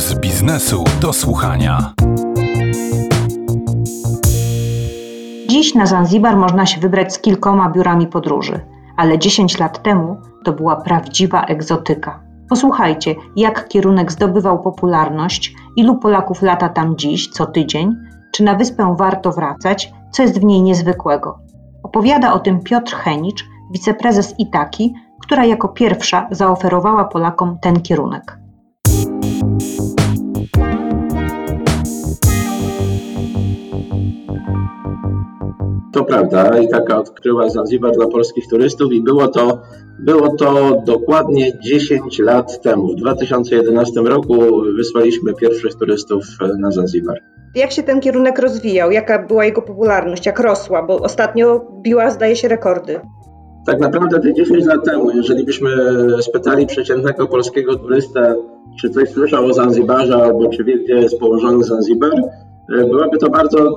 z biznesu do słuchania. Dziś na Zanzibar można się wybrać z kilkoma biurami podróży, ale 10 lat temu to była prawdziwa egzotyka. Posłuchajcie, jak kierunek zdobywał popularność, ilu Polaków lata tam dziś, co tydzień, czy na wyspę warto wracać, co jest w niej niezwykłego. Opowiada o tym Piotr Henicz, wiceprezes Itaki, która jako pierwsza zaoferowała Polakom ten kierunek. To prawda, i taka odkryła Zanzibar dla polskich turystów i było to, było to dokładnie 10 lat temu. W 2011 roku wysłaliśmy pierwszych turystów na Zanzibar. Jak się ten kierunek rozwijał? Jaka była jego popularność? Jak rosła? Bo ostatnio biła, zdaje się, rekordy. Tak naprawdę te 10 lat temu, jeżeli byśmy spytali przeciętnego polskiego turystę, czy coś słyszał o Zanzibarze, albo czy wie, gdzie jest położony Zanzibar, byłaby to bardzo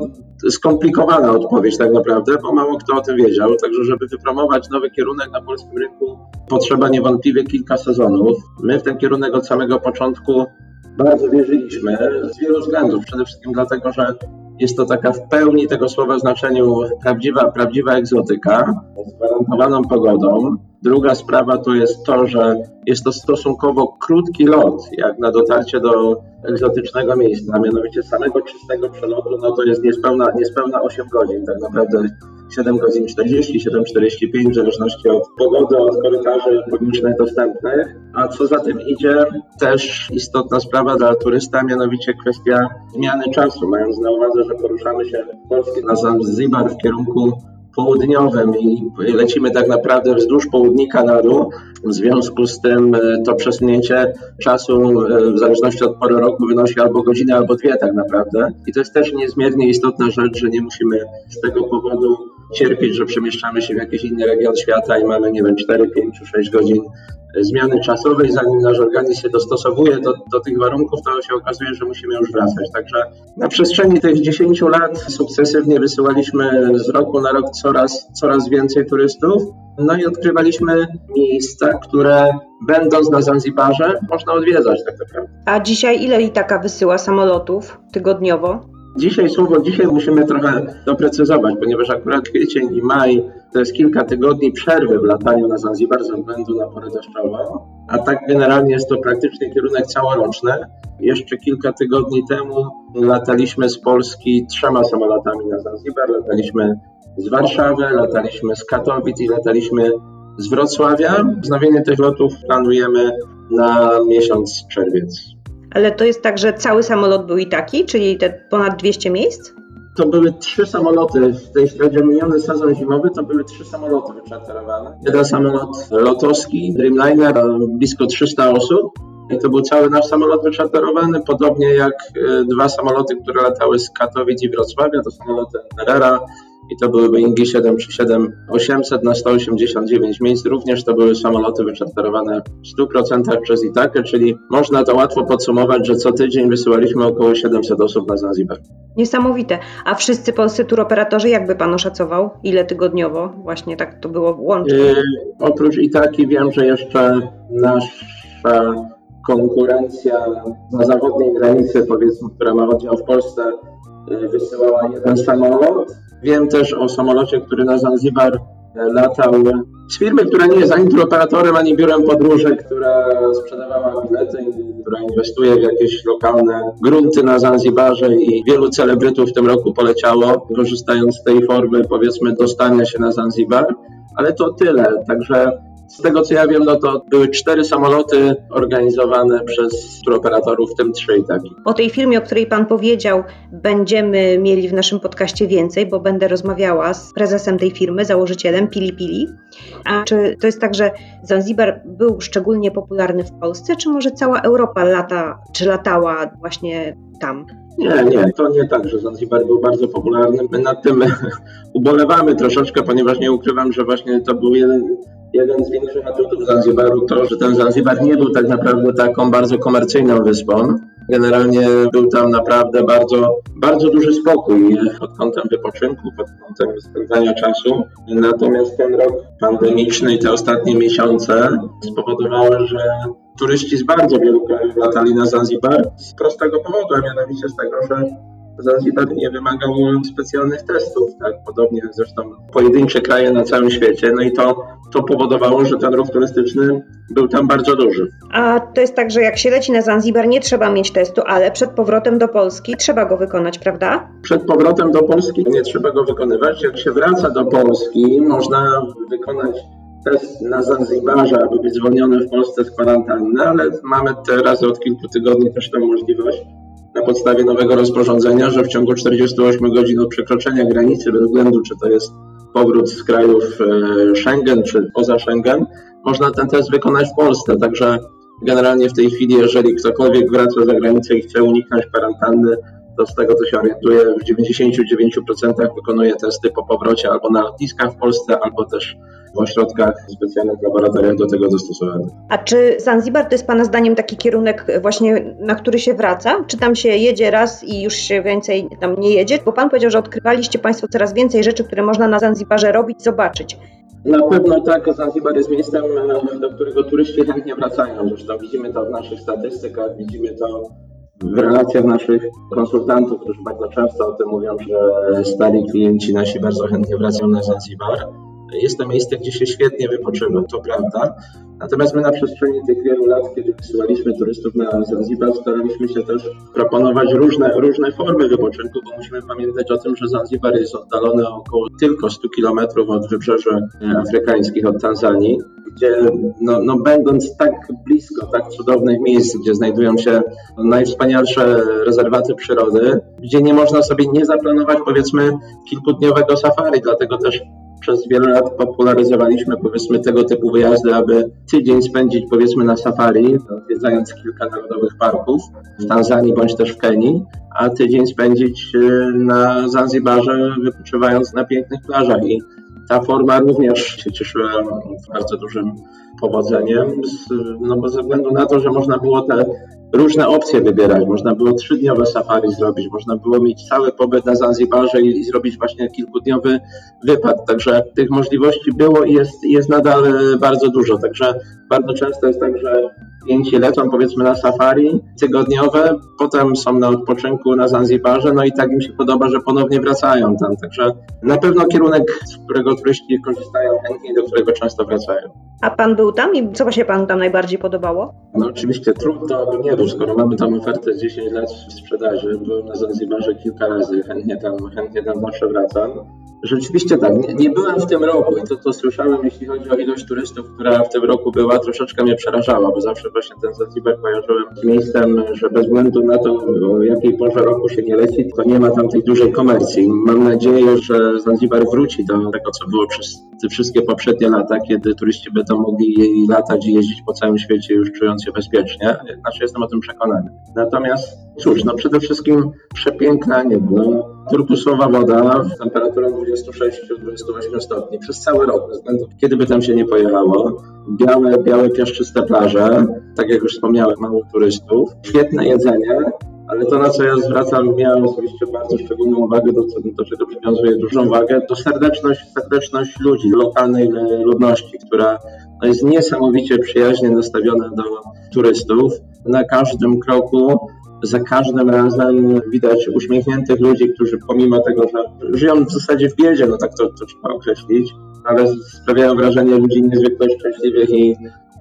skomplikowana odpowiedź tak naprawdę, bo mało kto o tym wiedział. Także, żeby wypromować nowy kierunek na polskim rynku, potrzeba niewątpliwie kilka sezonów. My w ten kierunek od samego początku bardzo wierzyliśmy z wielu względów. Przede wszystkim dlatego, że jest to taka w pełni tego słowa znaczeniu prawdziwa, prawdziwa egzotyka z gwarantowaną pogodą. Druga sprawa to jest to, że jest to stosunkowo krótki lot, jak na dotarcie do egzotycznego miejsca, a mianowicie samego czystego przelotu, no to jest niespełna, niespełna 8 godzin, tak naprawdę 7 godzin 40, 7,45 w zależności od pogody, od korytarzy publicznych dostępnych. A co za tym idzie, też istotna sprawa dla turysta, mianowicie kwestia zmiany czasu, mając na uwadze, że poruszamy się w Polsce na Zanzibar w kierunku południowym i lecimy tak naprawdę wzdłuż południka na dół. W związku z tym e, to przesunięcie czasu e, w zależności od pory roku wynosi albo godzinę, albo dwie tak naprawdę. I to jest też niezmiernie istotna rzecz, że nie musimy z tego powodu cierpieć, że przemieszczamy się w jakiś inny region świata i mamy, nie wiem, 4, 5, 6 godzin zmiany czasowej, zanim nasz organizm się dostosowuje do, do tych warunków, to się okazuje, że musimy już wracać. Także na przestrzeni tych 10 lat sukcesywnie wysyłaliśmy z roku na rok coraz, coraz więcej turystów. No i odkrywaliśmy miejsca, które będąc na Zanzibarze można odwiedzać tak naprawdę. A dzisiaj ile i taka wysyła samolotów tygodniowo? Dzisiaj słowo dzisiaj musimy trochę doprecyzować, ponieważ akurat kwiecień i maj to jest kilka tygodni przerwy w lataniu na Zanzibar ze względu na porę deszczową, a tak generalnie jest to praktycznie kierunek całoroczny. Jeszcze kilka tygodni temu lataliśmy z Polski trzema samolotami na Zanzibar, lataliśmy z Warszawy, lataliśmy z Katowic i lataliśmy z Wrocławia. Wznowienie tych lotów planujemy na miesiąc czerwiec. Ale to jest tak, że cały samolot był i taki, czyli te ponad 200 miejsc? To były trzy samoloty, jeśli chodzi o miniony sezon zimowy, to były trzy samoloty wyczarterowane. Jeden samolot lotowski, Dreamliner, blisko 300 osób. I to był cały nasz samolot wyczarterowany, podobnie jak e, dwa samoloty, które latały z Katowic i Wrocławia, to samoloty Nerera i to były Boeingi 737 800 na 189 miejsc. Również to były samoloty wyczarterowane w 100% przez Itakę, czyli można to łatwo podsumować, że co tydzień wysyłaliśmy około 700 osób na Zanzibar. Niesamowite. A wszyscy polscy turoperatorzy, jakby pan oszacował, ile tygodniowo właśnie tak to było łącznie? Yy, oprócz Itaki wiem, że jeszcze nasza konkurencja na zachodniej granicy, powiedzmy, która ma oddział w Polsce, wysyłała jeden samolot Wiem też o samolocie, który na Zanzibar e, latał z firmy, która nie jest ani turoperatorem, ani biurem podróży, która sprzedawała bilety, która inwestuje w jakieś lokalne grunty na Zanzibarze i wielu celebrytów w tym roku poleciało, korzystając z tej formy, powiedzmy, dostania się na Zanzibar. Ale to tyle. Także z tego co ja wiem, no to były cztery samoloty organizowane przez turoperatorów, w tym trzy i taki. O tej firmie, o której Pan powiedział, będziemy mieli w naszym podcaście więcej, bo będę rozmawiała z prezesem tej firmy, założycielem Pili Pili. A czy to jest tak, że Zanzibar był szczególnie popularny w Polsce, czy może cała Europa lata, czy latała właśnie tam? Nie, nie, to nie tak, że Zanzibar był bardzo popularny. My nad tym ubolewamy troszeczkę, ponieważ nie ukrywam, że właśnie to był jeden jeden z większych atutów Zanzibaru to, że ten Zanzibar nie był tak naprawdę taką bardzo komercyjną wyspą. Generalnie był tam naprawdę bardzo, bardzo duży spokój pod kątem wypoczynku, pod kątem spędzania czasu. Natomiast ten rok pandemiczny i te ostatnie miesiące spowodowały, że turyści z bardzo wielu krajów latali na Zanzibar z prostego powodu, a mianowicie z tego, że Zanzibar nie wymagał specjalnych testów, tak? Podobnie zresztą pojedyncze kraje na całym świecie. No i to, to powodowało, że ten ruch turystyczny był tam bardzo duży. A to jest tak, że jak się leci na Zanzibar, nie trzeba mieć testu, ale przed powrotem do Polski trzeba go wykonać, prawda? Przed powrotem do Polski nie trzeba go wykonywać. Jak się wraca do Polski, można wykonać test na Zanzibarze, aby być zwolniony w Polsce z kwarantanny, ale mamy teraz od kilku tygodni też tę możliwość na podstawie nowego rozporządzenia, że w ciągu 48 godzin od przekroczenia granicy, bez względu czy to jest powrót z krajów e, Schengen czy poza Schengen, można ten test wykonać w Polsce. Także generalnie w tej chwili, jeżeli ktokolwiek wraca za granicę i chce uniknąć kwarantanny, to z tego co się orientuję, w 99% wykonuje testy po powrocie albo na lotniskach w Polsce, albo też w ośrodkach specjalnych laboratoriach do tego dostosowanych. A czy Zanzibar to jest Pana zdaniem taki kierunek właśnie, na który się wraca? Czy tam się jedzie raz i już się więcej tam nie jedzie? Bo Pan powiedział, że odkrywaliście Państwo coraz więcej rzeczy, które można na Zanzibarze robić, zobaczyć. Na pewno tak, Zanzibar jest miejscem, do którego turyści chętnie wracają. Zresztą widzimy to w naszych statystykach, widzimy to w relacjach naszych konsultantów, którzy bardzo często o tym mówią, że stali klienci nasi bardzo chętnie wracają na Zanzibar. Jest to miejsce, gdzie się świetnie wypoczywa, to prawda. Natomiast my na przestrzeni tych wielu lat, kiedy wysyłaliśmy turystów na Zanzibar, staraliśmy się też proponować różne, różne formy wypoczynku, bo musimy pamiętać o tym, że Zanzibar jest oddalony około tylko 100 kilometrów od wybrzeży afrykańskich, od Tanzanii, gdzie no, no, będąc tak blisko tak cudownych miejsc, gdzie znajdują się najwspanialsze rezerwaty przyrody, gdzie nie można sobie nie zaplanować powiedzmy kilkudniowego safari, dlatego też przez wiele lat popularyzowaliśmy powiedzmy tego typu wyjazdy, aby tydzień spędzić powiedzmy na safari, odwiedzając kilka narodowych parków w Tanzanii bądź też w Kenii, a tydzień spędzić y, na Zanzibarze wypoczywając na pięknych plażach. I ta forma również się cieszyła bardzo dużym powodzeniem, no bo ze względu na to, że można było te różne opcje wybierać. Można było trzydniowe safari zrobić, można było mieć cały pobyt na Zanzibarze i, i zrobić właśnie kilkudniowy wypad. Także tych możliwości było i jest, jest nadal e, bardzo dużo. Także bardzo często jest tak, że klienci lecą powiedzmy na safari tygodniowe, potem są na odpoczynku na Zanzibarze, no i tak im się podoba, że ponownie wracają tam. Także na pewno kierunek, z którego turyści korzystają chętnie i do którego często wracają. A pan był tam i co się panu tam najbardziej podobało? No oczywiście trudno by nie był, skoro mamy tam ofertę 10 lat w sprzedaży. Byłem na Zanzibarze kilka razy, chętnie tam, chętnie tam zawsze wracam. Rzeczywiście tak, nie, nie, byłem w tym roku i to, to słyszałem, jeśli chodzi o ilość turystów, która w tym roku była, troszeczkę mnie przerażała, bo zawsze właśnie ten Zanzibar kojarzyłem z miejscem, że bez względu na to, o jakiej porze roku się nie leci, to nie ma tam tej dużej komercji. Mam nadzieję, że Zanzibar wróci do tego, co było przez te wszystkie poprzednie lata, kiedy turyści będą mogli latać i jeździć po całym świecie już czując się bezpiecznie. Znaczy jestem o tym przekonany. Natomiast cóż, no przede wszystkim przepiękna niebo. Turkusowa woda z temperaturą 26-28 stopni przez cały rok, bez względu kiedy by tam się nie pojechało. Białe, białe, piaszczyste plaże, tak jak już wspomniałem, mało turystów. Świetne jedzenie, ale to, na co ja zwracam, miałem osobiście bardzo szczególną uwagę, do, do czego przywiązuję dużą wagę, to serdeczność, serdeczność ludzi, lokalnej ludności, która no, jest niesamowicie przyjaźnie nastawiona do turystów. Na każdym kroku za każdym razem widać uśmiechniętych ludzi, którzy pomimo tego, że żyją w zasadzie w biedzie, no tak to, to trzeba określić, ale sprawiają wrażenie ludzi niezwykle szczęśliwych i,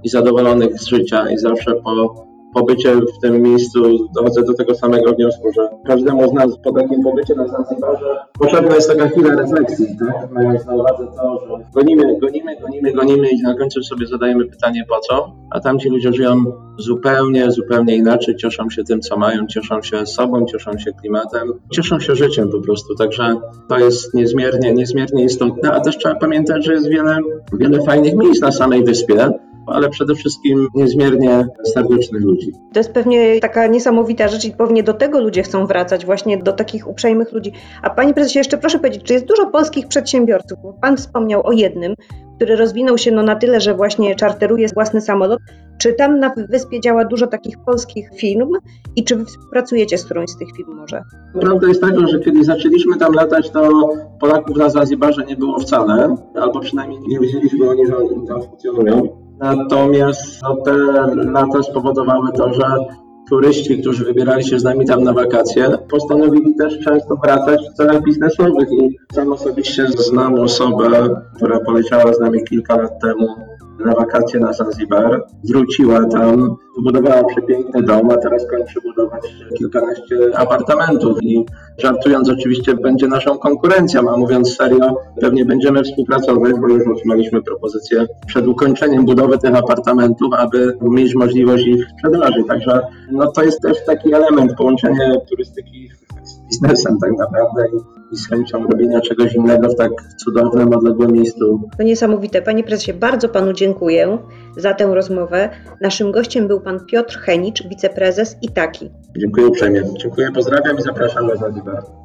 i zadowolonych z życia i zawsze po pobycie w tym miejscu dochodzę do tego samego wniosku, że każdemu z nas po takim pobycie na Zanzibarze potrzebna jest taka chwila refleksji, tak? Mając na uwadze to, że gonimy, gonimy, gonimy, gonimy i na końcu sobie zadajemy pytanie po co, a tamci ludzie żyją zupełnie, zupełnie inaczej, cieszą się tym, co mają, cieszą się sobą, cieszą się klimatem, cieszą się życiem po prostu, także to jest niezmiernie, niezmiernie istotne, a też trzeba pamiętać, że jest wiele, wiele fajnych miejsc na samej wyspie, ale przede wszystkim niezmiernie serdecznych ludzi. To jest pewnie taka niesamowita rzecz i pewnie do tego ludzie chcą wracać, właśnie do takich uprzejmych ludzi. A Panie Prezesie, jeszcze proszę powiedzieć, czy jest dużo polskich przedsiębiorców? Bo Pan wspomniał o jednym, który rozwinął się no na tyle, że właśnie czarteruje własny samolot. Czy tam na wyspie działa dużo takich polskich firm i czy wy współpracujecie z którąś z tych firm może? Prawda jest taka, że kiedy zaczęliśmy tam latać, to Polaków na Zanzibarze nie było wcale, albo przynajmniej nie wiedzieliśmy oni, że oni tam funkcjonują. Natomiast no, te lata spowodowały to, że turyści, którzy wybierali się z nami tam na wakacje, postanowili też często wracać w celach biznesowych i sam osobiście znam osobę, która poleciała z nami kilka lat temu na wakacje na Zanzibar, wróciła tam, wybudowała przepiękny dom, a teraz kończy budować kilkanaście apartamentów i żartując oczywiście będzie naszą konkurencją, a mówiąc serio, pewnie będziemy współpracować, bo już otrzymaliśmy propozycję przed ukończeniem budowy tych apartamentów, aby mieć możliwość ich sprzedaży. Także no to jest też taki element połączenia turystyki z biznesem tak naprawdę i, i z chęcią robienia czegoś innego w tak cudownym, odległym miejscu. To niesamowite. Panie prezesie, bardzo panu dziękuję za tę rozmowę. Naszym gościem był pan Piotr Henicz, wiceprezes Itaki. Dziękuję uprzejmie. Dziękuję, pozdrawiam i zapraszam na Zanzibar.